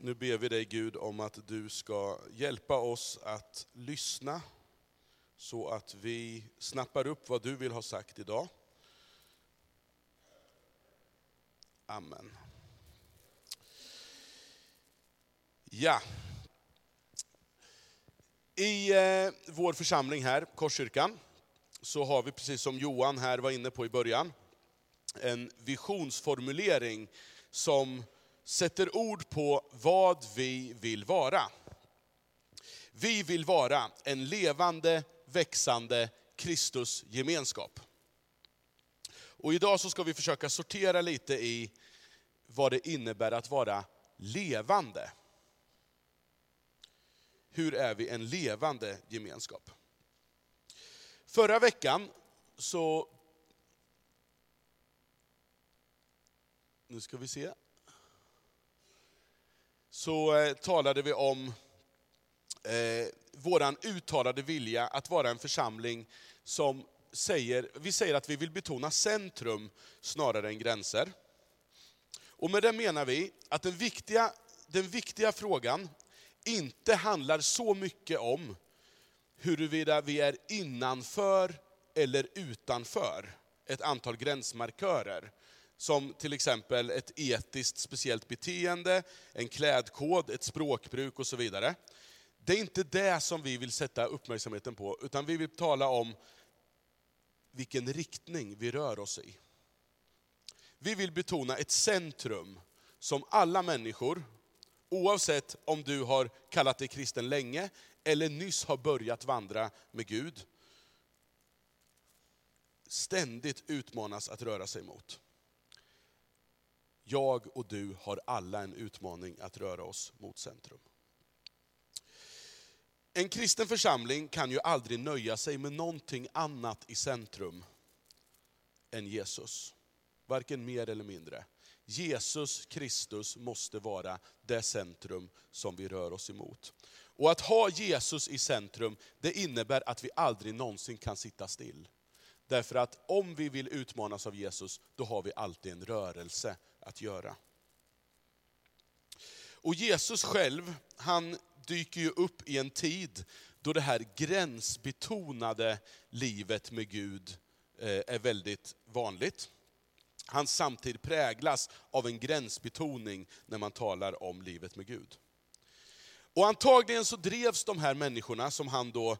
Nu ber vi dig Gud om att du ska hjälpa oss att lyssna så att vi snappar upp vad du vill ha sagt idag. Amen. Ja. I eh, vår församling här, Korskyrkan, så har vi precis som Johan här var inne på i början, en visionsformulering som sätter ord på vad vi vill vara. Vi vill vara en levande, växande Kristusgemenskap. Och idag så ska vi försöka sortera lite i vad det innebär att vara levande. Hur är vi en levande gemenskap? Förra veckan så... Nu ska vi se. Så eh, talade vi om eh, våran uttalade vilja att vara en församling som säger, vi säger att vi vill betona centrum snarare än gränser. Och med det menar vi att den viktiga, den viktiga frågan inte handlar så mycket om huruvida vi är innanför eller utanför ett antal gränsmarkörer. Som till exempel ett etiskt speciellt beteende, en klädkod, ett språkbruk och så vidare. Det är inte det som vi vill sätta uppmärksamheten på, utan vi vill tala om vilken riktning vi rör oss i. Vi vill betona ett centrum som alla människor, oavsett om du har kallat dig kristen länge eller nyss har börjat vandra med Gud, ständigt utmanas att röra sig mot. Jag och du har alla en utmaning att röra oss mot centrum. En kristen församling kan ju aldrig nöja sig med någonting annat i centrum än Jesus. Varken mer eller mindre. Jesus Kristus måste vara det centrum som vi rör oss emot. Och att ha Jesus i centrum, det innebär att vi aldrig någonsin kan sitta still. Därför att om vi vill utmanas av Jesus, då har vi alltid en rörelse att göra. Och Jesus själv, han dyker ju upp i en tid då det här gränsbetonade livet med Gud eh, är väldigt vanligt. Han samtidigt präglas av en gränsbetoning när man talar om livet med Gud. Och antagligen så drevs de här människorna som han då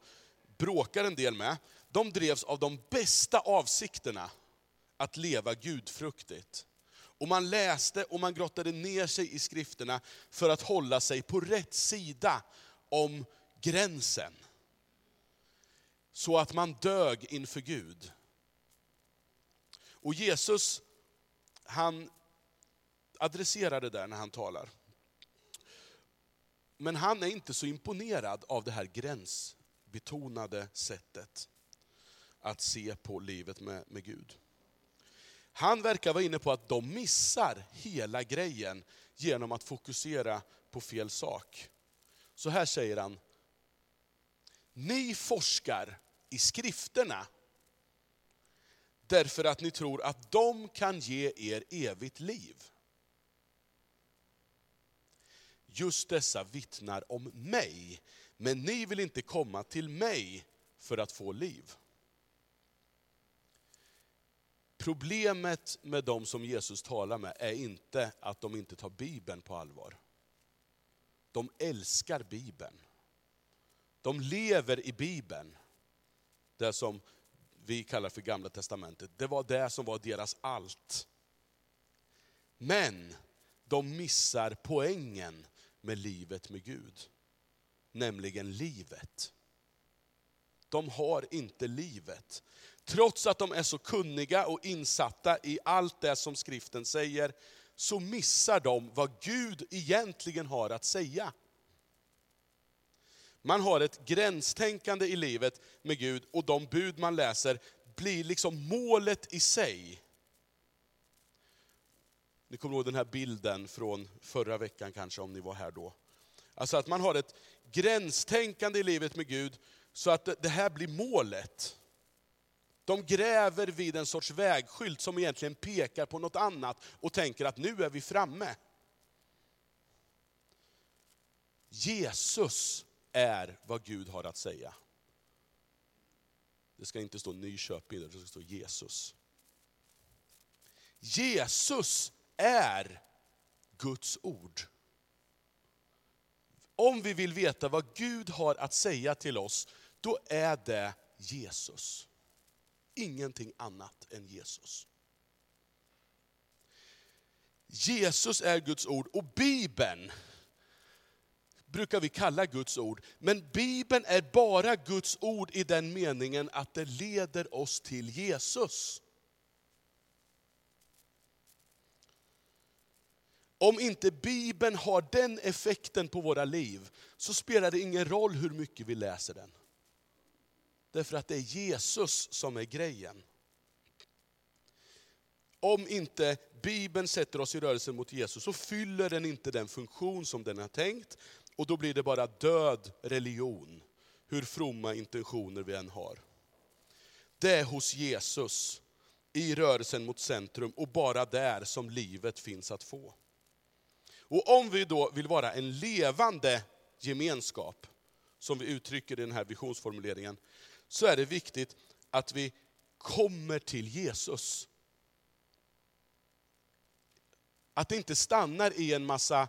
bråkar en del med, de drevs av de bästa avsikterna att leva gudfruktigt. Och man läste och man grottade ner sig i skrifterna för att hålla sig på rätt sida om gränsen. Så att man dög inför Gud. Och Jesus, han adresserar det där när han talar. Men han är inte så imponerad av det här gränsbetonade sättet att se på livet med, med Gud. Han verkar vara inne på att de missar hela grejen genom att fokusera på fel sak. Så här säger han, ni forskar i skrifterna därför att ni tror att de kan ge er evigt liv. Just dessa vittnar om mig, men ni vill inte komma till mig för att få liv. Problemet med de som Jesus talar med är inte att de inte tar Bibeln på allvar. De älskar Bibeln. De lever i Bibeln. Det som vi kallar för Gamla Testamentet. Det var det som var deras allt. Men de missar poängen med livet med Gud. Nämligen livet. De har inte livet. Trots att de är så kunniga och insatta i allt det som skriften säger, så missar de vad Gud egentligen har att säga. Man har ett gränstänkande i livet med Gud och de bud man läser blir liksom målet i sig. Ni kommer ihåg den här bilden från förra veckan kanske, om ni var här då. Alltså att man har ett gränstänkande i livet med Gud, så att det här blir målet. De gräver vid en sorts vägskylt som egentligen pekar på något annat och tänker att nu är vi framme. Jesus är vad Gud har att säga. Det ska inte stå Nyköping, det ska stå Jesus. Jesus är Guds ord. Om vi vill veta vad Gud har att säga till oss, då är det Jesus. Ingenting annat än Jesus. Jesus är Guds ord och Bibeln brukar vi kalla Guds ord. Men Bibeln är bara Guds ord i den meningen att det leder oss till Jesus. Om inte Bibeln har den effekten på våra liv, så spelar det ingen roll hur mycket vi läser den. Därför att det är Jesus som är grejen. Om inte Bibeln sätter oss i rörelse mot Jesus, så fyller den inte den funktion som den har tänkt. Och då blir det bara död religion, hur fromma intentioner vi än har. Det är hos Jesus, i rörelsen mot centrum, och bara där som livet finns att få. Och om vi då vill vara en levande gemenskap, som vi uttrycker i den här visionsformuleringen, så är det viktigt att vi kommer till Jesus. Att det inte stannar i en massa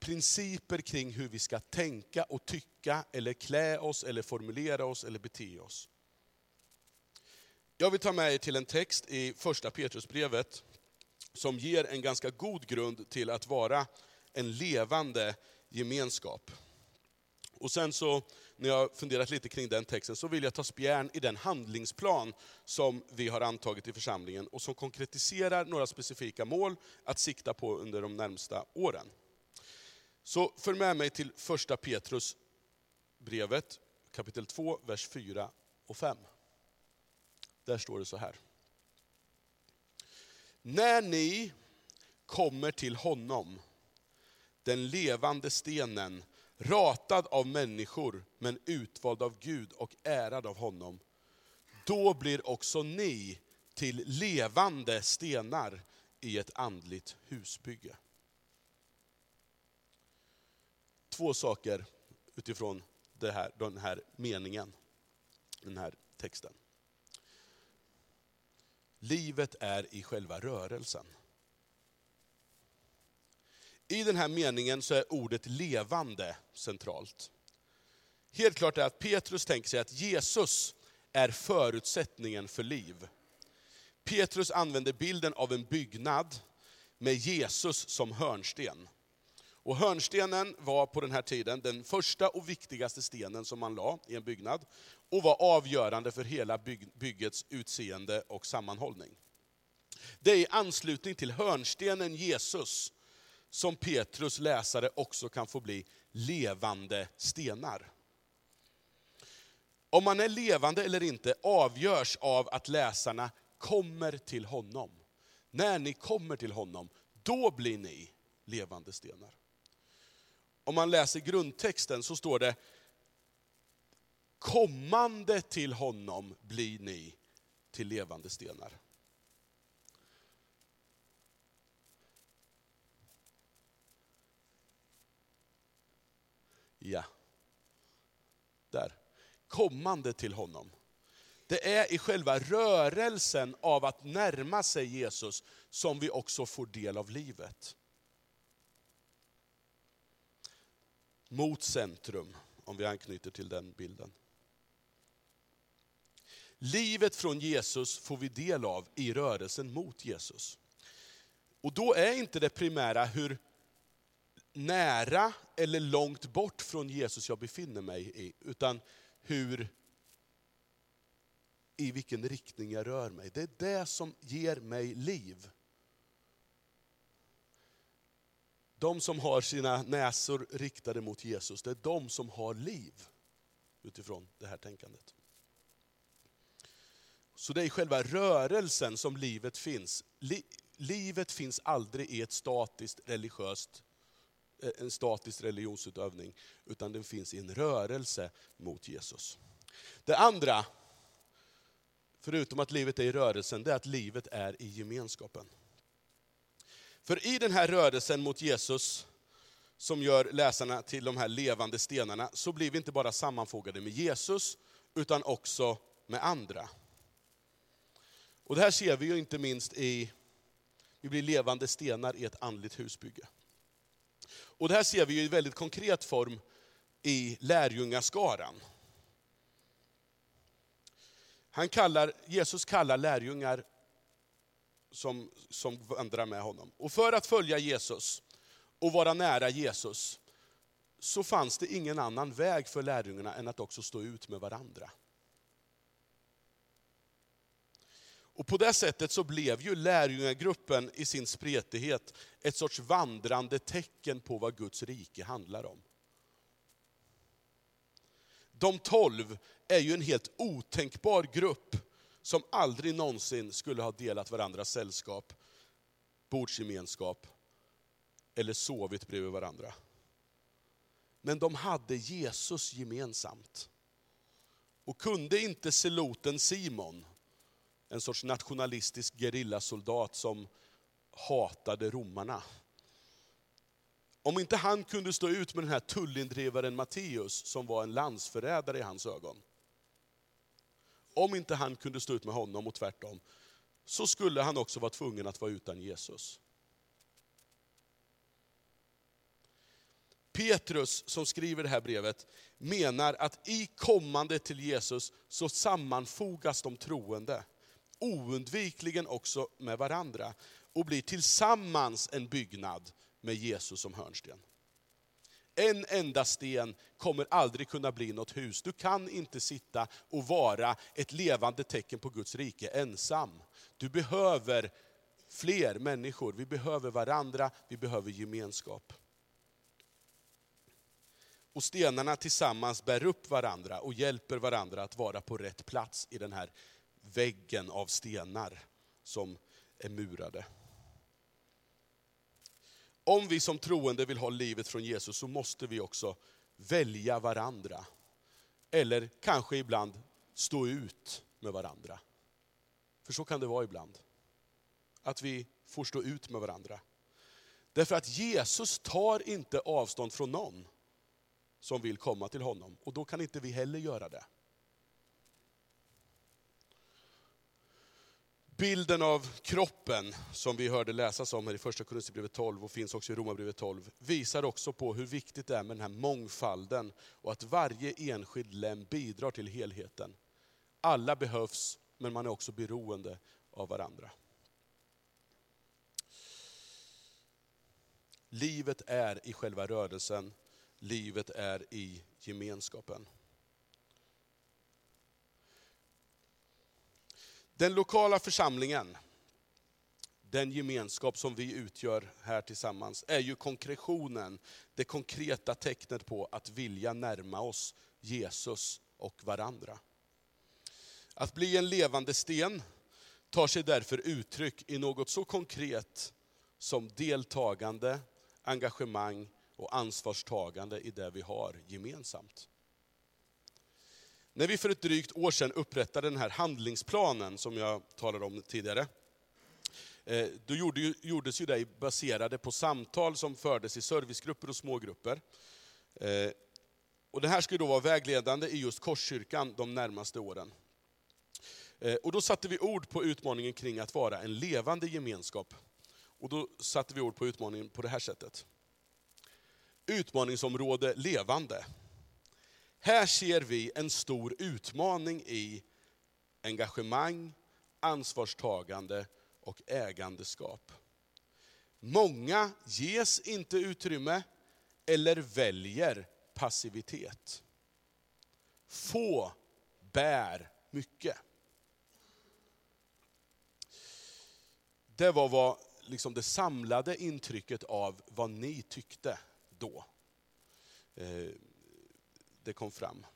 principer kring hur vi ska tänka och tycka, eller klä oss, eller formulera oss, eller bete oss. Jag vill ta med er till en text i första Petrusbrevet, som ger en ganska god grund till att vara en levande gemenskap. Och sen så, när jag funderat lite kring den texten, så vill jag ta spjärn i den handlingsplan som vi har antagit i församlingen och som konkretiserar några specifika mål att sikta på under de närmsta åren. Så följ med mig till första Petrus brevet, kapitel 2, vers 4 och 5. Där står det så här. När ni kommer till honom, den levande stenen, ratad av människor, men utvald av Gud och ärad av honom, då blir också ni till levande stenar i ett andligt husbygge. Två saker utifrån det här, den här meningen, den här texten. Livet är i själva rörelsen. I den här meningen så är ordet levande centralt. Helt klart är att Petrus tänker sig att Jesus är förutsättningen för liv. Petrus använder bilden av en byggnad med Jesus som hörnsten. Och hörnstenen var på den här tiden den första och viktigaste stenen som man la i en byggnad, och var avgörande för hela byggets utseende och sammanhållning. Det är i anslutning till hörnstenen Jesus som Petrus läsare också kan få bli levande stenar. Om man är levande eller inte avgörs av att läsarna kommer till honom. När ni kommer till honom, då blir ni levande stenar. Om man läser grundtexten så står det, kommande till honom blir ni till levande stenar. Ja, där. Kommande till honom. Det är i själva rörelsen av att närma sig Jesus som vi också får del av livet. Mot centrum, om vi anknyter till den bilden. Livet från Jesus får vi del av i rörelsen mot Jesus. Och då är inte det primära hur nära eller långt bort från Jesus jag befinner mig i, utan hur, i vilken riktning jag rör mig. Det är det som ger mig liv. De som har sina näsor riktade mot Jesus, det är de som har liv utifrån det här tänkandet. Så det är i själva rörelsen som livet finns. livet finns aldrig i ett statiskt religiöst, Eh, en statisk religionsutövning, utan den finns i en rörelse mot Jesus. Det andra, förutom att livet är i rörelsen, det är att livet är i gemenskapen. För i den här rörelsen mot Jesus, som gör läsarna till de här levande stenarna, så blir vi inte bara sammanfogade med Jesus, utan också med andra. Och det här ser vi ju inte minst i, vi blir levande stenar i ett andligt husbygge. Och det här ser vi ju i väldigt konkret form i lärjungaskaran. Han kallar, Jesus kallar lärjungar som, som vandrar med honom. Och för att följa Jesus och vara nära Jesus, så fanns det ingen annan väg för lärjungarna än att också stå ut med varandra. Och på det sättet så blev ju lärjungagruppen i sin spretighet ett sorts vandrande tecken på vad Guds rike handlar om. De tolv är ju en helt otänkbar grupp som aldrig någonsin skulle ha delat varandras sällskap, bordsgemenskap eller sovit bredvid varandra. Men de hade Jesus gemensamt. Och kunde inte seloten Simon, en sorts nationalistisk gerillasoldat som hatade romarna. Om inte han kunde stå ut med den här tullindrivaren Matteus, som var en landsförrädare i hans ögon. Om inte han kunde stå ut med honom och tvärtom, så skulle han också vara tvungen att vara utan Jesus. Petrus, som skriver det här brevet, menar att i kommande till Jesus så sammanfogas de troende oundvikligen också med varandra och blir tillsammans en byggnad med Jesus som hörnsten. En enda sten kommer aldrig kunna bli något hus. Du kan inte sitta och vara ett levande tecken på Guds rike ensam. Du behöver fler människor, vi behöver varandra, vi behöver gemenskap. Och stenarna tillsammans bär upp varandra och hjälper varandra att vara på rätt plats i den här väggen av stenar som är murade. Om vi som troende vill ha livet från Jesus så måste vi också välja varandra. Eller kanske ibland stå ut med varandra. För så kan det vara ibland. Att vi får stå ut med varandra. Därför att Jesus tar inte avstånd från någon som vill komma till honom. Och då kan inte vi heller göra det. Bilden av kroppen, som vi hörde läsas om här i första Korinthierbrevet 12 och finns också i Romarbrevet 12, visar också på hur viktigt det är med den här mångfalden och att varje enskild lem bidrar till helheten. Alla behövs, men man är också beroende av varandra. Livet är i själva rörelsen, livet är i gemenskapen. Den lokala församlingen, den gemenskap som vi utgör här tillsammans, är ju konkretionen, det konkreta tecknet på att vilja närma oss Jesus och varandra. Att bli en levande sten tar sig därför uttryck i något så konkret som deltagande, engagemang och ansvarstagande i det vi har gemensamt. När vi för ett drygt år sedan upprättade den här handlingsplanen som jag talade om tidigare, eh, då gjordes ju det baserade på samtal som fördes i servicegrupper och smågrupper. Eh, och det här ska då vara vägledande i just Korskyrkan de närmaste åren. Eh, och då satte vi ord på utmaningen kring att vara en levande gemenskap. Och då satte vi ord på utmaningen på det här sättet. Utmaningsområde levande. Här ser vi en stor utmaning i engagemang, ansvarstagande och ägandeskap. Många ges inte utrymme eller väljer passivitet. Få bär mycket. Det var vad, liksom det samlade intrycket av vad ni tyckte då. Eh, inte det kom fram.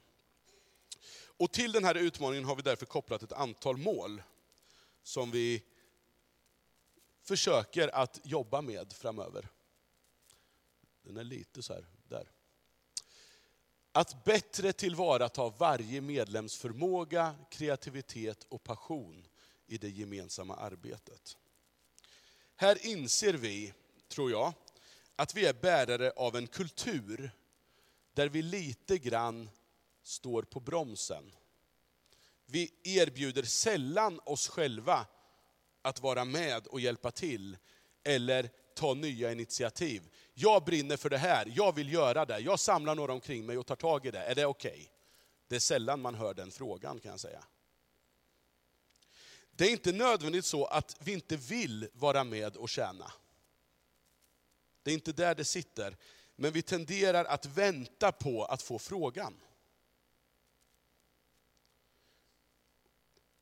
Och till den här utmaningen har vi därför kopplat ett antal mål som vi försöker att jobba med framöver. Den är lite så här, där. Att bättre tillvarata varje medlems förmåga, kreativitet och passion i det gemensamma arbetet. Här inser vi, tror jag, att vi är bärare av en kultur där vi lite grann står på bromsen. Vi erbjuder sällan oss själva att vara med och hjälpa till, eller ta nya initiativ. Jag brinner för det här, jag vill göra det, jag samlar några omkring mig och tar tag i det. Är det okej? Okay? Det är sällan man hör den frågan kan jag säga. Det är inte nödvändigt så att vi inte vill vara med och tjäna. Det är inte där det sitter. Men vi tenderar att vänta på att få frågan.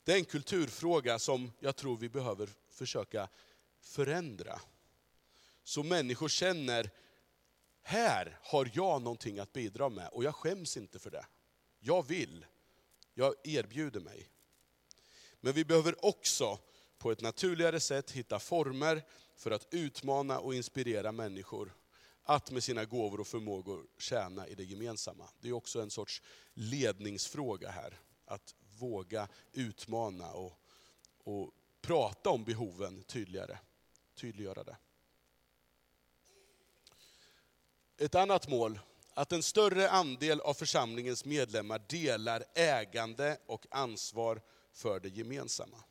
Det är en kulturfråga som jag tror vi behöver försöka förändra. Så människor känner, här har jag någonting att bidra med och jag skäms inte för det. Jag vill, jag erbjuder mig. Men vi behöver också på ett naturligare sätt hitta former för att utmana och inspirera människor att med sina gåvor och förmågor tjäna i det gemensamma. Det är också en sorts ledningsfråga här. Att våga utmana och, och prata om behoven tydligare. Tydliggöra det. Ett annat mål, att en större andel av församlingens medlemmar delar ägande och ansvar för det gemensamma.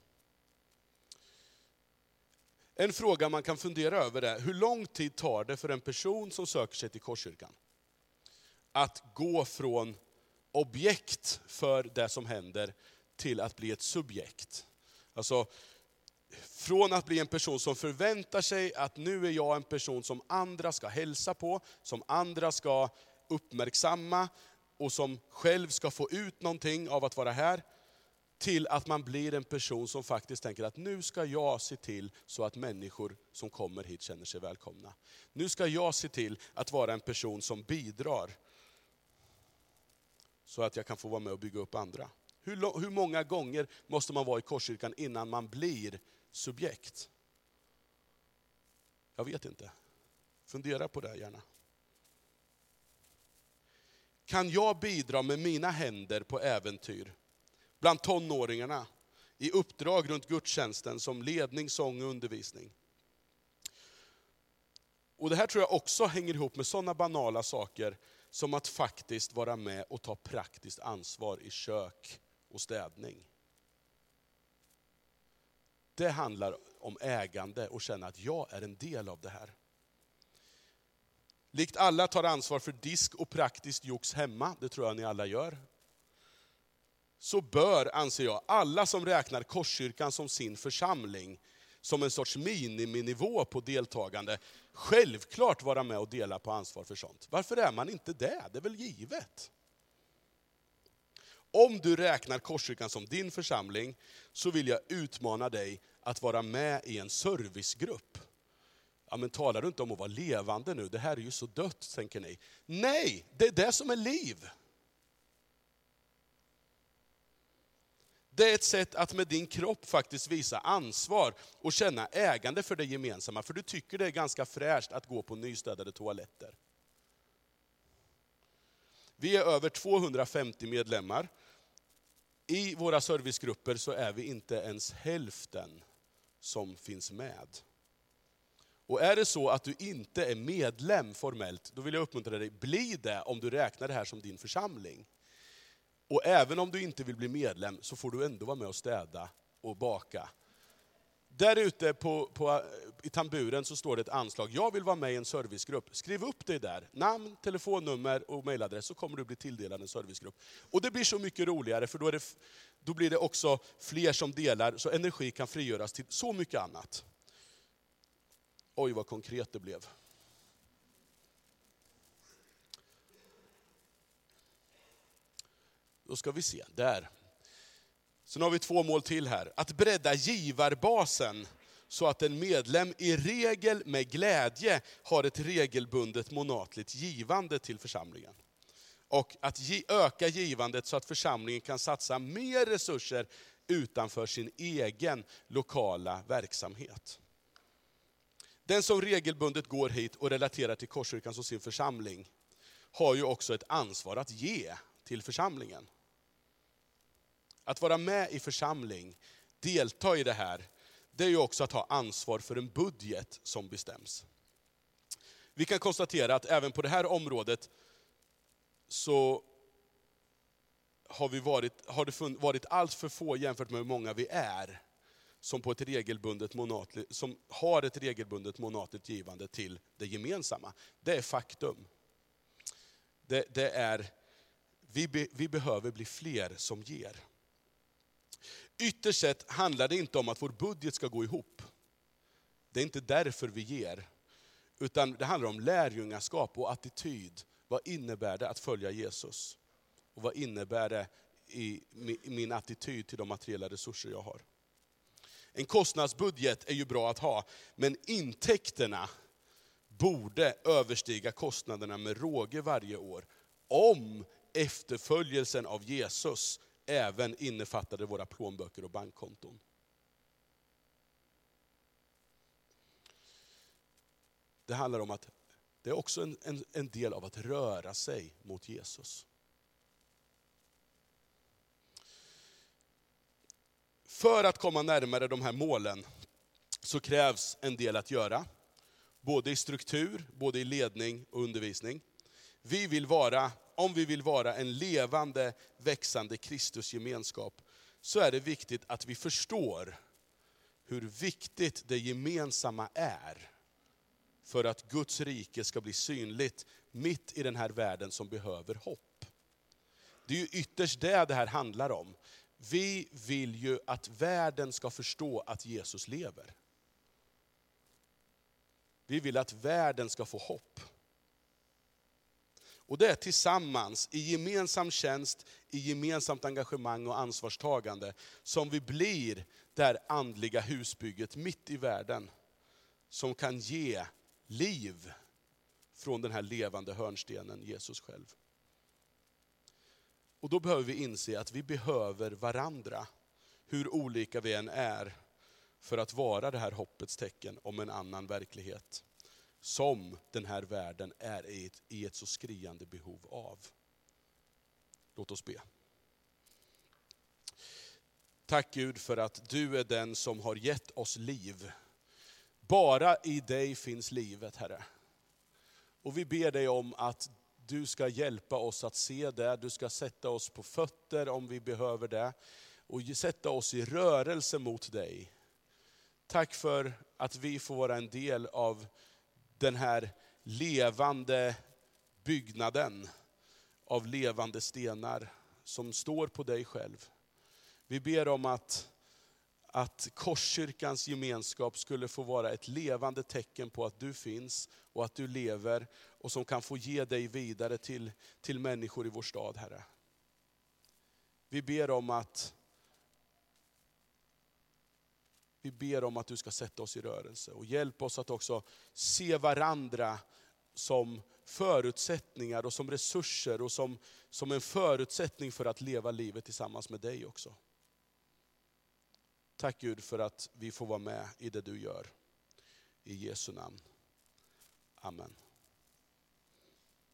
En fråga man kan fundera över är, hur lång tid tar det för en person som söker sig till Korskyrkan? Att gå från objekt för det som händer till att bli ett subjekt. Alltså, från att bli en person som förväntar sig att nu är jag en person som andra ska hälsa på, som andra ska uppmärksamma och som själv ska få ut någonting av att vara här, till att man blir en person som faktiskt tänker att nu ska jag se till så att människor som kommer hit känner sig välkomna. Nu ska jag se till att vara en person som bidrar. Så att jag kan få vara med och bygga upp andra. Hur, hur många gånger måste man vara i Korskyrkan innan man blir subjekt? Jag vet inte. Fundera på det gärna. Kan jag bidra med mina händer på äventyr bland tonåringarna i uppdrag runt gudstjänsten som ledning, sång och undervisning. Och Det här tror jag också hänger ihop med sådana banala saker som att faktiskt vara med och ta praktiskt ansvar i kök och städning. Det handlar om ägande och känna att jag är en del av det här. Likt alla tar ansvar för disk och praktiskt jox hemma, det tror jag ni alla gör, så bör, anser jag, alla som räknar Korskyrkan som sin församling, som en sorts miniminivå på deltagande, självklart vara med och dela på ansvar för sånt. Varför är man inte det? Det är väl givet? Om du räknar Korskyrkan som din församling, så vill jag utmana dig att vara med i en servicegrupp. Ja, men talar du inte om att vara levande nu? Det här är ju så dött, tänker ni. Nej, det är det som är liv. Det är ett sätt att med din kropp faktiskt visa ansvar och känna ägande för det gemensamma. För du tycker det är ganska fräscht att gå på nystädade toaletter. Vi är över 250 medlemmar. I våra servicegrupper så är vi inte ens hälften som finns med. Och är det så att du inte är medlem formellt, då vill jag uppmuntra dig, bli det om du räknar det här som din församling. Och även om du inte vill bli medlem så får du ändå vara med och städa och baka. Där ute på, på, i tamburen så står det ett anslag, jag vill vara med i en servicegrupp. Skriv upp dig där, namn, telefonnummer och mejladress så kommer du bli tilldelad en servicegrupp. Och det blir så mycket roligare för då, det, då blir det också fler som delar så energi kan frigöras till så mycket annat. Oj vad konkret det blev. Då ska vi se, där. Sen har vi två mål till här. Att bredda givarbasen så att en medlem i regel med glädje har ett regelbundet månatligt givande till församlingen. Och att öka givandet så att församlingen kan satsa mer resurser utanför sin egen lokala verksamhet. Den som regelbundet går hit och relaterar till Korskyrkan som sin församling, har ju också ett ansvar att ge till församlingen. Att vara med i församling, delta i det här, det är ju också att ha ansvar för en budget som bestäms. Vi kan konstatera att även på det här området så har, vi varit, har det varit allt för få jämfört med hur många vi är, som, på ett regelbundet monatligt, som har ett regelbundet månatligt givande till det gemensamma. Det är faktum. Det, det är, vi, be, vi behöver bli fler som ger. Ytterst sett handlar det inte om att vår budget ska gå ihop. Det är inte därför vi ger. Utan det handlar om lärjungaskap och attityd. Vad innebär det att följa Jesus? Och vad innebär det i min attityd till de materiella resurser jag har? En kostnadsbudget är ju bra att ha, men intäkterna borde överstiga kostnaderna med råge varje år. Om efterföljelsen av Jesus även innefattade våra plånböcker och bankkonton. Det handlar om att det är också en, en, en del av att röra sig mot Jesus. För att komma närmare de här målen så krävs en del att göra. Både i struktur, både i ledning och undervisning. Vi vill vara, om vi vill vara en levande, växande Kristusgemenskap, så är det viktigt att vi förstår hur viktigt det gemensamma är för att Guds rike ska bli synligt mitt i den här världen som behöver hopp. Det är ju ytterst det det här handlar om. Vi vill ju att världen ska förstå att Jesus lever. Vi vill att världen ska få hopp. Och det är tillsammans, i gemensam tjänst, i gemensamt engagemang och ansvarstagande, som vi blir det här andliga husbygget mitt i världen, som kan ge liv från den här levande hörnstenen, Jesus själv. Och då behöver vi inse att vi behöver varandra, hur olika vi än är, för att vara det här hoppets tecken om en annan verklighet. Som den här världen är i ett, i ett så skriande behov av. Låt oss be. Tack Gud för att du är den som har gett oss liv. Bara i dig finns livet Herre. Och vi ber dig om att du ska hjälpa oss att se det, du ska sätta oss på fötter om vi behöver det. Och sätta oss i rörelse mot dig. Tack för att vi får vara en del av den här levande byggnaden av levande stenar som står på dig själv. Vi ber om att att Korskyrkans gemenskap skulle få vara ett levande tecken på att du finns och att du lever och som kan få ge dig vidare till, till människor i vår stad, Herre. Vi ber om att vi ber om att du ska sätta oss i rörelse och hjälp oss att också se varandra som förutsättningar och som resurser och som, som en förutsättning för att leva livet tillsammans med dig också. Tack Gud för att vi får vara med i det du gör. I Jesu namn. Amen.